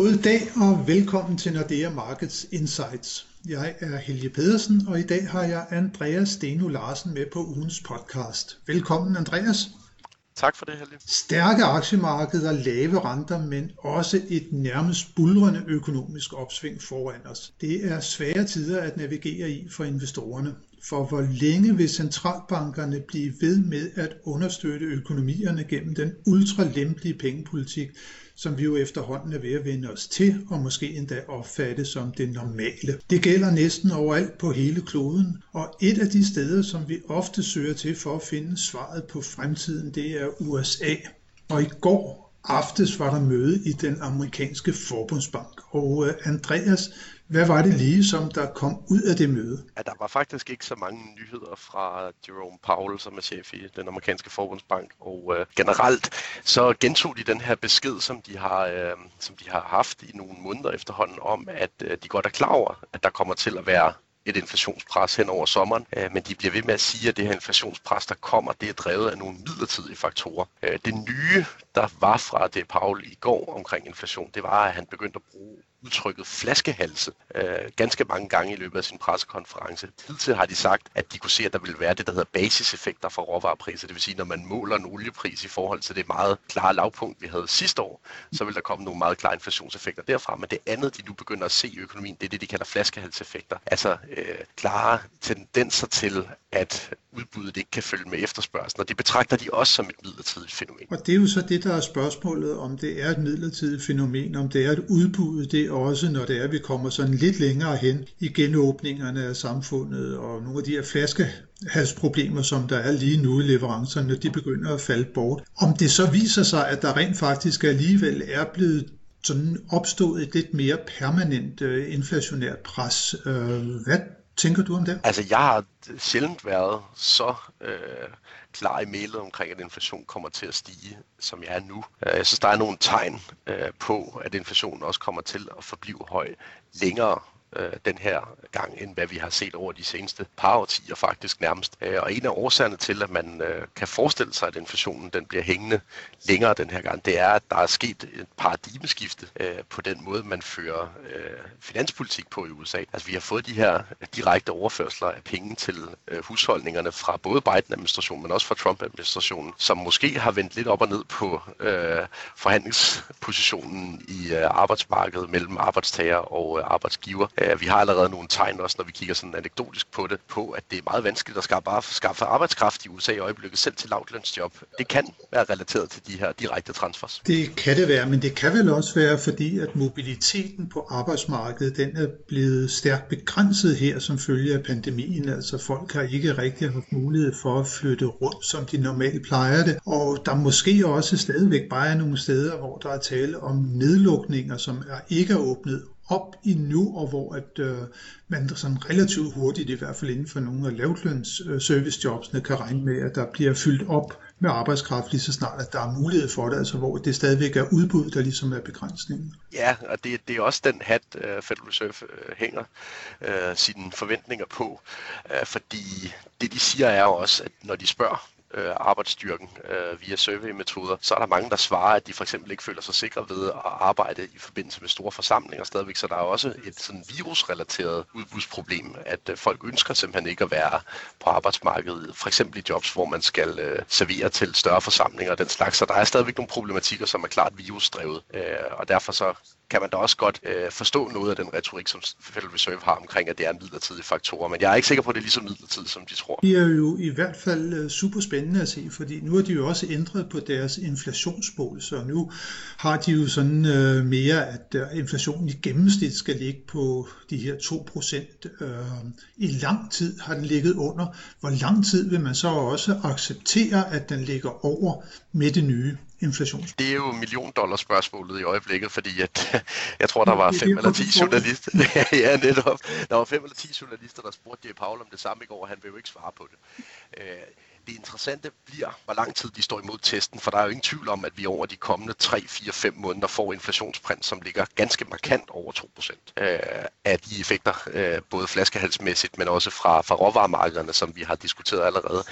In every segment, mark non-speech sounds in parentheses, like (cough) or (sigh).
God dag og velkommen til Nordea Markets Insights. Jeg er Helge Pedersen, og i dag har jeg Andreas Steno Larsen med på ugens podcast. Velkommen Andreas. Tak for det, Helge. Stærke aktiemarkeder, lave renter, men også et nærmest bulrende økonomisk opsving foran os. Det er svære tider at navigere i for investorerne. For hvor længe vil centralbankerne blive ved med at understøtte økonomierne gennem den ultralempelige pengepolitik, som vi jo efterhånden er ved at vende os til, og måske endda opfatte som det normale. Det gælder næsten overalt på hele kloden, og et af de steder, som vi ofte søger til for at finde svaret på fremtiden, det er USA. Og i går aftes var der møde i den amerikanske forbundsbank, og øh, Andreas, hvad var det lige, som der kom ud af det møde? Ja, der var faktisk ikke så mange nyheder fra Jerome Powell, som er chef i den amerikanske forbundsbank. Og øh, generelt så gentog de den her besked, som de har, øh, som de har haft i nogle måneder efterhånden, om at øh, de godt er klar over, at der kommer til at være et inflationspres hen over sommeren, øh, men de bliver ved med at sige, at det her inflationspres, der kommer, det er drevet af nogle midlertidige faktorer. Øh, det nye, der var fra det Paul i går omkring inflation, det var, at han begyndte at bruge udtrykket flaskehalse øh, ganske mange gange i løbet af sin pressekonference. Hidtil har de sagt, at de kunne se, at der ville være det, der hedder basiseffekter for råvarepriser. Det vil sige, når man måler en oliepris i forhold til det meget klare lavpunkt, vi havde sidste år, så vil der komme nogle meget klare inflationseffekter derfra. Men det andet, de nu begynder at se i økonomien, det er det, de kalder flaskehalseffekter. Altså øh, klare tendenser til, at udbuddet ikke kan følge med efterspørgselen, og det betragter de også som et midlertidigt fænomen. Og det er jo så det, der er spørgsmålet, om det er et midlertidigt fænomen, om det er et udbud, det også, når det er, at vi kommer sådan lidt længere hen i genåbningerne af samfundet, og nogle af de her flaskehalsproblemer, som der er lige nu i leverancerne, de begynder at falde bort. Om det så viser sig, at der rent faktisk alligevel er blevet sådan opstået et lidt mere permanent øh, inflationært pres. Øh, hvad tænker du om det? Altså, jeg har sjældent været så øh, klar i mailet omkring, at inflation kommer til at stige, som jeg er nu. Øh, jeg synes, der er nogle tegn øh, på, at inflationen også kommer til at forblive høj længere øh, den her gang, end hvad vi har set over de seneste par årtier faktisk nærmest. Øh, og en af årsagerne til, at man øh, kan forestille sig, at inflationen den bliver hængende længere den her gang, det er, at der er sket et paradigmeskifte øh, på den måde, man fører øh, finanspolitik på i USA. Altså vi har fået de her direkte overførsler af penge til øh, husholdningerne fra både Biden-administrationen, men også fra Trump-administrationen, som måske har vendt lidt op og ned på øh, forhandlingspositionen i øh, arbejdsmarkedet mellem arbejdstager og øh, arbejdsgiver. Øh, vi har allerede nogle tegn også, når vi kigger sådan anekdotisk på det, på at det er meget vanskeligt at skaffe, skaffe arbejdskraft i USA i øjeblikket, selv til lavtlønsjob. Det kan være relateret til de her direkte transfers. Det kan det være, men det kan vel også være, fordi at mobiliteten på arbejdsmarkedet, den er blevet stærkt begrænset her som følge af pandemien. Altså folk har ikke rigtig haft mulighed for at flytte rundt, som de normalt plejer det. Og der måske også stadigvæk bare er nogle steder, hvor der er tale om nedlukninger, som er ikke er åbnet op i nu, og hvor at øh, man sådan relativt hurtigt, i hvert fald inden for nogle af lavtløns øh, servicejobsene, kan regne med, at der bliver fyldt op med arbejdskraft lige så snart, at der er mulighed for det, altså hvor det stadigvæk er udbud, der ligesom er begrænsningen. Ja, og det, det er også den hat, uh, Federal Reserve uh, hænger uh, sine forventninger på, uh, fordi det de siger er jo også, at når de spørger øh, arbejdsstyrken øh, via surveymetoder, så er der mange, der svarer, at de for eksempel ikke føler sig sikre ved at arbejde i forbindelse med store forsamlinger stadigvæk. Så der er også et sådan virusrelateret udbudsproblem, at øh, folk ønsker simpelthen ikke at være på arbejdsmarkedet, for eksempel i jobs, hvor man skal øh, servere til større forsamlinger og den slags. Så der er stadigvæk nogle problematikker, som er klart virusdrevet, øh, og derfor så kan man da også godt øh, forstå noget af den retorik, som Federal Reserve har omkring, at det er en midlertidig faktor, Men jeg er ikke sikker på, at det er lige så midlertidigt, som de tror. Det er jo i hvert fald øh, super spændende at se, fordi nu har de jo også ændret på deres inflationsmål, så nu har de jo sådan øh, mere, at øh, inflationen i gennemsnit skal ligge på de her 2%. Øh, I lang tid har den ligget under. Hvor lang tid vil man så også acceptere, at den ligger over med det nye? Inflation? Det er jo million dollar spørgsmålet i øjeblikket, fordi at, (laughs) jeg tror, der var fem eller ti journalister. (laughs) ja, netop. Der var fem eller ti journalister, der spurgte J. Paul om det samme i går, og han vil jo ikke svare på det. Øh, det interessante bliver, hvor lang tid de står imod testen, for der er jo ingen tvivl om, at vi over de kommende 3, 4, 5 måneder får inflationsprint, som ligger ganske markant over 2% øh, af de effekter, øh, både flaskehalsmæssigt, men også fra, fra råvaremarkederne, som vi har diskuteret allerede.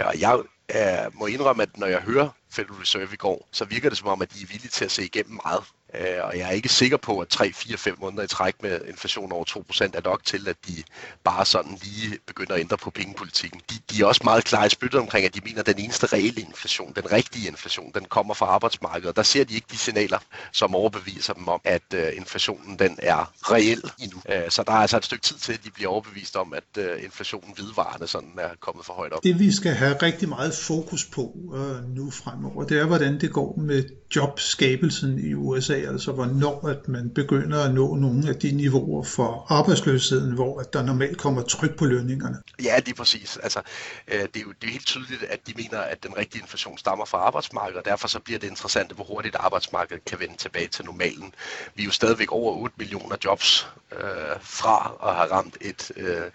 Og jeg øh, må indrømme, at når jeg hører Federal Reserve i går, så virker det som om, at de er villige til at se igennem meget. Øh, og jeg er ikke sikker på, at 3-4-5 måneder i træk med inflation over 2% er nok til, at de bare sådan lige begynder at ændre på pengepolitikken. De, de er også meget klare i spyttet omkring, at de mener, at den eneste reelle inflation, den rigtige inflation, den kommer fra arbejdsmarkedet. Der ser de ikke de signaler, som overbeviser dem om, at øh, inflationen den er reel endnu. Øh, så der er altså et stykke tid til, at de bliver overbevist om, at øh, inflationen vidvarende sådan er kommet for højt op. Det vi skal have rigtig meget fokus på øh, nu fremover, det er, hvordan det går med jobskabelsen i USA, altså hvornår at man begynder at nå nogle af de niveauer for arbejdsløsheden, hvor at der normalt kommer tryk på lønningerne. Ja, lige præcis. Altså, øh, det, er jo, det er helt tydeligt, at de mener, at den rigtige inflation stammer fra arbejdsmarkedet, og derfor så bliver det interessant, hvor hurtigt arbejdsmarkedet kan vende tilbage til normalen. Vi er jo stadigvæk over 8 millioner jobs øh, fra at have ramt et, øh,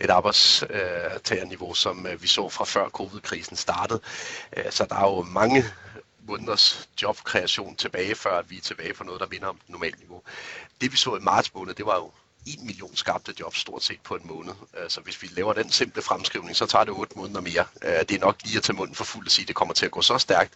et arbejdstagerniveau, som øh, vi så fra før covid-krisen startede. Øh, så der er jo mange måneders jobkreation tilbage, før vi er tilbage på noget, der vinder om det normale niveau. Det vi så i marts måned, det var jo 1 million skabte jobs stort set på en måned. Så hvis vi laver den simple fremskrivning, så tager det 8 måneder mere. Øh, det er nok lige at tage munden for fuld at sige, at det kommer til at gå så stærkt.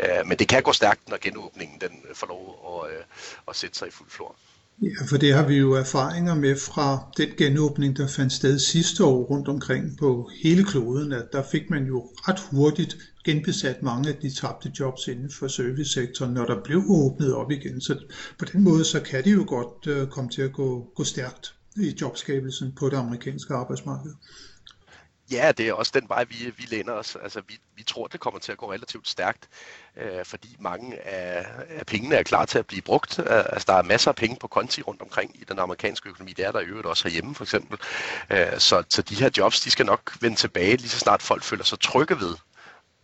Øh, men det kan gå stærkt, når genåbningen den øh, får lov at, at sætte sig i fuld flor. Ja, for det har vi jo erfaringer med fra den genåbning, der fandt sted sidste år rundt omkring på hele kloden, at der fik man jo ret hurtigt genbesat mange af de tabte jobs inden for servicesektoren, når der blev åbnet op igen. Så på den måde, så kan det jo godt øh, komme til at gå, gå stærkt i jobskabelsen på det amerikanske arbejdsmarked. Ja, det er også den vej, vi, vi læner os. Altså, vi, vi tror, det kommer til at gå relativt stærkt, øh, fordi mange af, af pengene er klar til at blive brugt. Altså, der er masser af penge på konti rundt omkring i den amerikanske økonomi. Det er der i øvrigt også herhjemme, for eksempel. Øh, så, så de her jobs, de skal nok vende tilbage, lige så snart folk føler sig trygge ved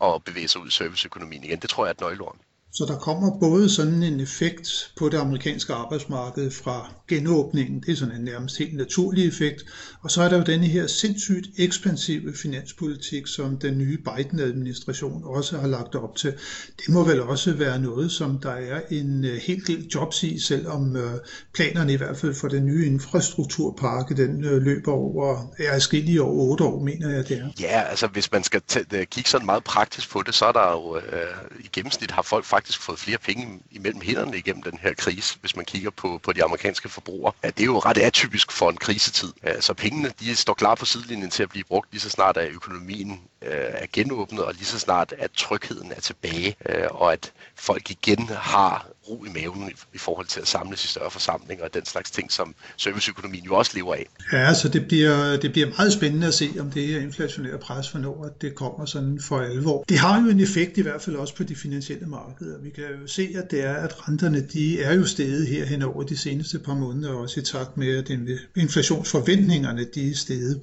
at bevæge sig ud i serviceøkonomien igen. Det tror jeg er et nøgleord. Så der kommer både sådan en effekt på det amerikanske arbejdsmarked fra genåbningen, det er sådan en nærmest helt naturlig effekt, og så er der jo denne her sindssygt ekspansive finanspolitik, som den nye Biden-administration også har lagt op til. Det må vel også være noget, som der er en øh, helt del jobs i, selvom øh, planerne i hvert fald for den nye infrastrukturpakke, den øh, løber over, er skille over otte år, mener jeg det er. Ja, altså hvis man skal kigge sådan meget praktisk på det, så er der jo øh, i gennemsnit har folk faktisk faktisk fået flere penge imellem hænderne igennem den her krise, hvis man kigger på, på de amerikanske forbrugere. Ja, det er jo ret atypisk for en krisetid. Så pengene de står klar på sidelinjen til at blive brugt lige så snart at økonomien øh, er genåbnet, og lige så snart at trygheden er tilbage, øh, og at folk igen har ro i maven i, forhold til at samles i større forsamlinger og den slags ting, som serviceøkonomien jo også lever af. Ja, så det bliver, det bliver meget spændende at se, om det her inflationære pres, hvornår det kommer sådan for alvor. Det har jo en effekt i hvert fald også på de finansielle markeder. Vi kan jo se, at det er, at renterne de er jo steget her hen over de seneste par måneder, også i takt med, at inflationsforventningerne de er steget.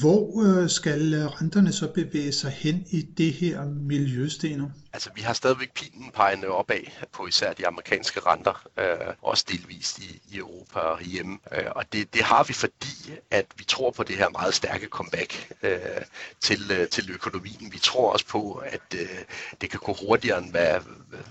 Hvor øh, skal øh, renterne så bevæge sig hen i det her miljø, Steno? Altså, vi har stadigvæk pilen pegende opad på især de amerikanske renter, øh, også delvist i, i Europa og hjemme. Øh, og det, det har vi, fordi at vi tror på det her meget stærke comeback øh, til, øh, til økonomien. Vi tror også på, at øh, det kan gå hurtigere, end hvad,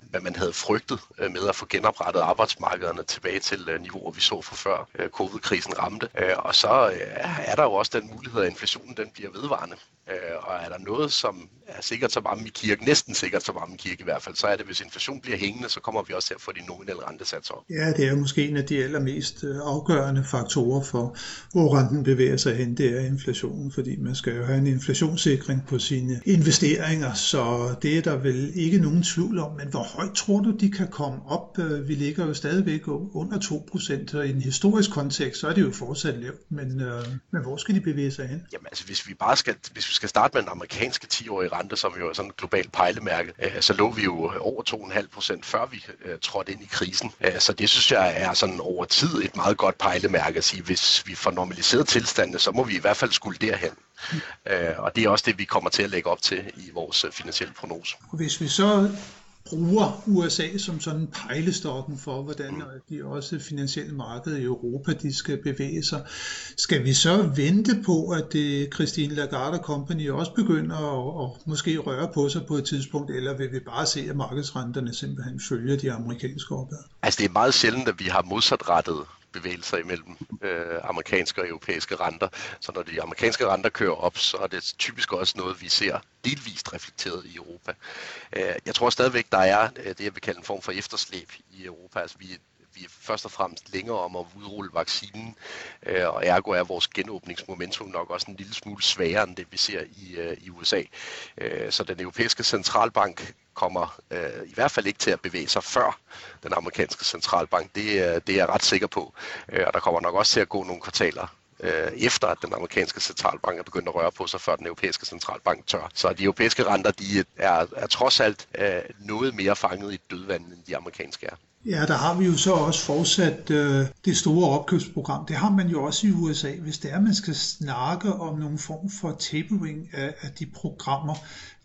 hvad man havde frygtet øh, med at få genoprettet arbejdsmarkederne tilbage til øh, niveauer, vi så for før øh, covid-krisen ramte. Øh, og så øh, er der jo også den mulighed, at inflationen den bliver vedvarende. Øh, og er der noget, som er sikkert så varme i kirke, næsten sikkert så varme i kirke i hvert fald, så er det, hvis inflation bliver hængende, så kommer vi også til at få de nominelle rentesatser op. Ja, det er måske en af de allermest øh, afgørende faktorer for, hvor renten bevæger sig hen, det er inflationen, fordi man skal jo have en inflationssikring på sine investeringer, så det er der vel ikke nogen tvivl om. Men hvor højt tror du, de kan komme op? Øh, vi ligger jo stadigvæk under 2%, og i en historisk kontekst, så er det jo fortsat lavt, men, øh, men hvor skal de bevæge sig hen? Jamen altså, hvis vi bare skal, hvis vi skal starte med den amerikanske 10-årige rente, som jo er sådan et globalt pejlemærke, øh, så lå vi jo over 2,5 procent, før vi øh, trådte ind i krisen. Øh, så det synes jeg er sådan over tid et meget godt pejlemærke at sige, hvis vi får normaliseret tilstandene, så må vi i hvert fald skulle derhen. Og det er også det, vi kommer til at lægge op til i vores finansielle prognose. Hvis vi så bruger USA som sådan pejlestokken for, hvordan mm. de også finansielle markeder i Europa de skal bevæge sig. Skal vi så vente på, at det Christine Lagarde Company også begynder at, at måske røre på sig på et tidspunkt, eller vil vi bare se, at markedsrenterne simpelthen følger de amerikanske opad? Altså det er meget sjældent, at vi har modsatrettet bevægelser imellem øh, amerikanske og europæiske renter. Så når de amerikanske renter kører op, så er det typisk også noget, vi ser delvist reflekteret i Europa. Øh, jeg tror stadigvæk, der er øh, det, jeg vil kalde en form for efterslæb i Europa. Altså, vi, vi er først og fremmest længere om at udrulle vaccinen, øh, og ergo er vores genåbningsmomentum nok også en lille smule sværere end det, vi ser i, øh, i USA. Øh, så den europæiske centralbank kommer øh, i hvert fald ikke til at bevæge sig før den amerikanske centralbank. Det, øh, det er jeg ret sikker på. Øh, og der kommer nok også til at gå nogle kvartaler øh, efter at den amerikanske centralbank er begyndt at røre på sig, før den europæiske centralbank tør. Så de europæiske renter de er, er trods alt øh, noget mere fanget i dødvandet, end de amerikanske er. Ja, der har vi jo så også fortsat øh, det store opkøbsprogram. Det har man jo også i USA. Hvis det er, man skal snakke om nogle form for tapering af, af de programmer,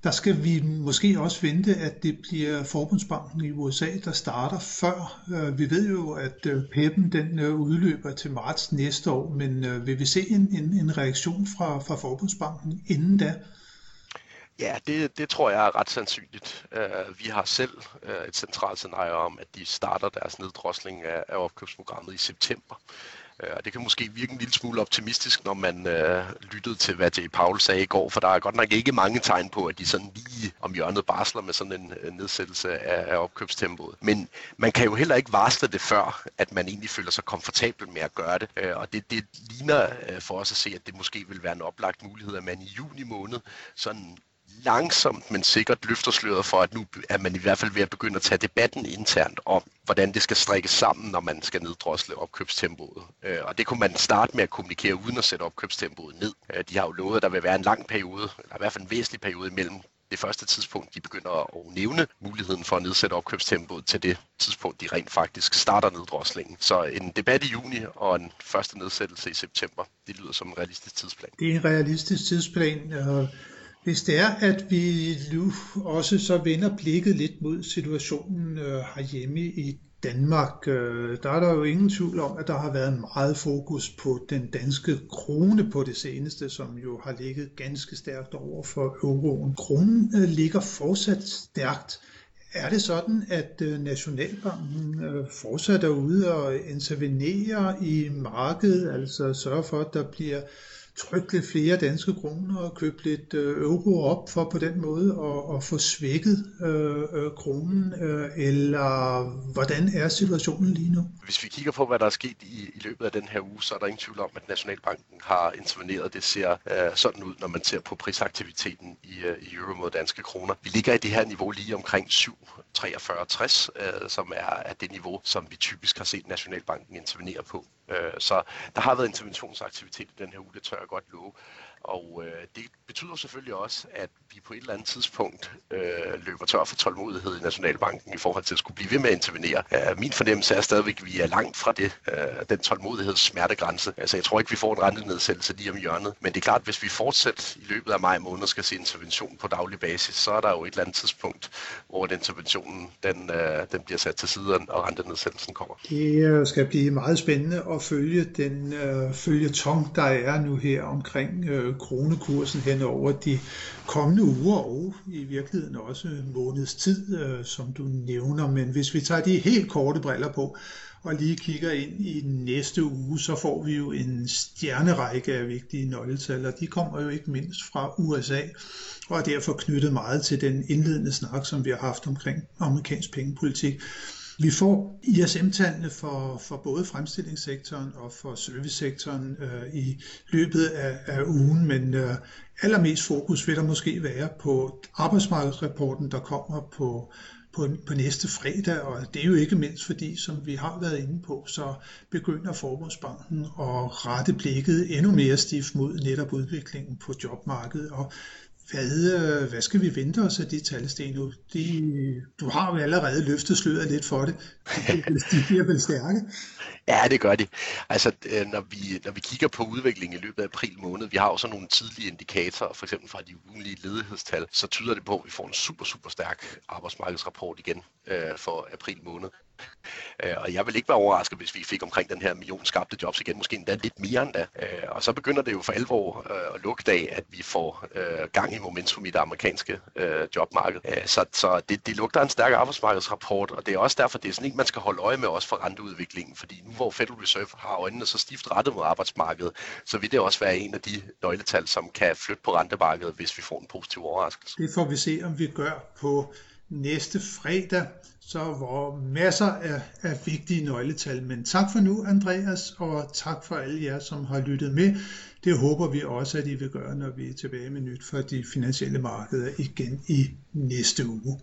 der skal vi måske også vente, at det bliver Forbundsbanken i USA, der starter før. Øh, vi ved jo, at øh, PEP'en den øh, udløber til marts næste år, men øh, vil vi se en, en, en reaktion fra, fra Forbundsbanken inden da? Ja, det, det tror jeg er ret sandsynligt. Uh, vi har selv uh, et centralt scenarie om, at de starter deres neddrosling af, af opkøbsprogrammet i september. Uh, og det kan måske virke en lille smule optimistisk, når man uh, lyttede til, hvad Jay Paul sagde i går, for der er godt nok ikke mange tegn på, at de sådan lige om hjørnet barsler med sådan en uh, nedsættelse af, af opkøbstempoet. Men man kan jo heller ikke varsle det før, at man egentlig føler sig komfortabel med at gøre det. Uh, og det, det ligner uh, for os at se, at det måske vil være en oplagt mulighed, at man i juni måned sådan langsomt, men sikkert løfter sløret for, at nu er man i hvert fald ved at begynde at tage debatten internt om, hvordan det skal strikkes sammen, når man skal neddrosle opkøbstempoet. Øh, og det kunne man starte med at kommunikere uden at sætte opkøbstempoet ned. Øh, de har jo lovet, at der vil være en lang periode, eller i hvert fald en væsentlig periode imellem det første tidspunkt, de begynder at nævne muligheden for at nedsætte opkøbstempoet til det tidspunkt, de rent faktisk starter neddroslingen. Så en debat i juni og en første nedsættelse i september, det lyder som en realistisk tidsplan. Det er en realistisk tidsplan, og hvis det er, at vi nu også så vender blikket lidt mod situationen øh, herhjemme i Danmark, øh, der er der jo ingen tvivl om, at der har været meget fokus på den danske krone på det seneste, som jo har ligget ganske stærkt over for euroen. Kronen øh, ligger fortsat stærkt. Er det sådan, at øh, Nationalbanken øh, fortsat er ude og intervenere i markedet, altså sørge for, at der bliver trykke lidt flere danske kroner og købe lidt øh, euro op for på den måde at, at få svækket øh, øh, kronen, øh, eller hvordan er situationen lige nu? Hvis vi kigger på, hvad der er sket i, i løbet af den her uge, så er der ingen tvivl om, at Nationalbanken har interveneret. Det ser øh, sådan ud, når man ser på prisaktiviteten i, øh, i euro mod danske kroner. Vi ligger i det her niveau lige omkring 7,43,60, øh, som er, er det niveau, som vi typisk har set Nationalbanken intervenere på. Øh, så der har været interventionsaktivitet i den her uge, det tør jeg godt love. Og øh, det betyder selvfølgelig også, at vi på et eller andet tidspunkt øh, løber tør for tålmodighed i Nationalbanken i forhold til at skulle blive ved med at intervenere. Øh, min fornemmelse er stadigvæk, at vi er langt fra det, øh, den tålmodigheds smertegrænse. Altså jeg tror ikke, vi får en rentenedsættelse lige om hjørnet. Men det er klart, at hvis vi fortsat i løbet af maj måned skal se intervention på daglig basis, så er der jo et eller andet tidspunkt, hvor den interventionen den, øh, den bliver sat til siden, og rentenedsættelsen kommer. Det øh, skal blive meget spændende at følge den øh, følge tong, der er nu her omkring øh, kronekursen hen over de kommende uger og i virkeligheden også måneds tid, øh, som du nævner. Men hvis vi tager de helt korte briller på og lige kigger ind i næste uge, så får vi jo en stjernerække af vigtige nøgletal, og de kommer jo ikke mindst fra USA, og er derfor knyttet meget til den indledende snak, som vi har haft omkring amerikansk pengepolitik. Vi får ISM-tallene for, for både fremstillingssektoren og for servicesektoren øh, i løbet af, af ugen, men øh, allermest fokus vil der måske være på arbejdsmarkedsrapporten, der kommer på, på, på næste fredag, og det er jo ikke mindst fordi, som vi har været inde på, så begynder Forbundsbanken at rette blikket endnu mere stift mod netop udviklingen på jobmarkedet, og hvad, øh, hvad skal vi vente os af de tal, Steno? De, du har jo allerede løftet sløret lidt for det. (laughs) De bliver vel stærke? Ja, det gør de. Altså, øh, når vi, når vi kigger på udviklingen i løbet af april måned, vi har jo så nogle tidlige indikatorer, for eksempel fra de ugenlige ledighedstal, så tyder det på, at vi får en super, super stærk arbejdsmarkedsrapport igen øh, for april måned. Øh, og jeg vil ikke være overrasket, hvis vi fik omkring den her million skabte jobs igen, måske endda lidt mere end da. Øh, og så begynder det jo for alvor øh, at lugte af, at vi får øh, gang i momentum i det amerikanske øh, jobmarked. Så, så det, det lugter en stærk arbejdsmarkedsrapport, og det er også derfor, det er sådan en, man skal holde øje med også for renteudviklingen, fordi nu hvor Federal Reserve har øjnene så stift rettet mod arbejdsmarkedet, så vil det også være en af de nøgletal, som kan flytte på rentemarkedet, hvis vi får en positiv overraskelse. Det får vi se, om vi gør på næste fredag, så hvor masser af, af vigtige nøgletal. Men tak for nu, Andreas, og tak for alle jer, som har lyttet med. Det håber vi også, at I vil gøre, når vi er tilbage med nyt for de finansielle markeder igen i næste uge.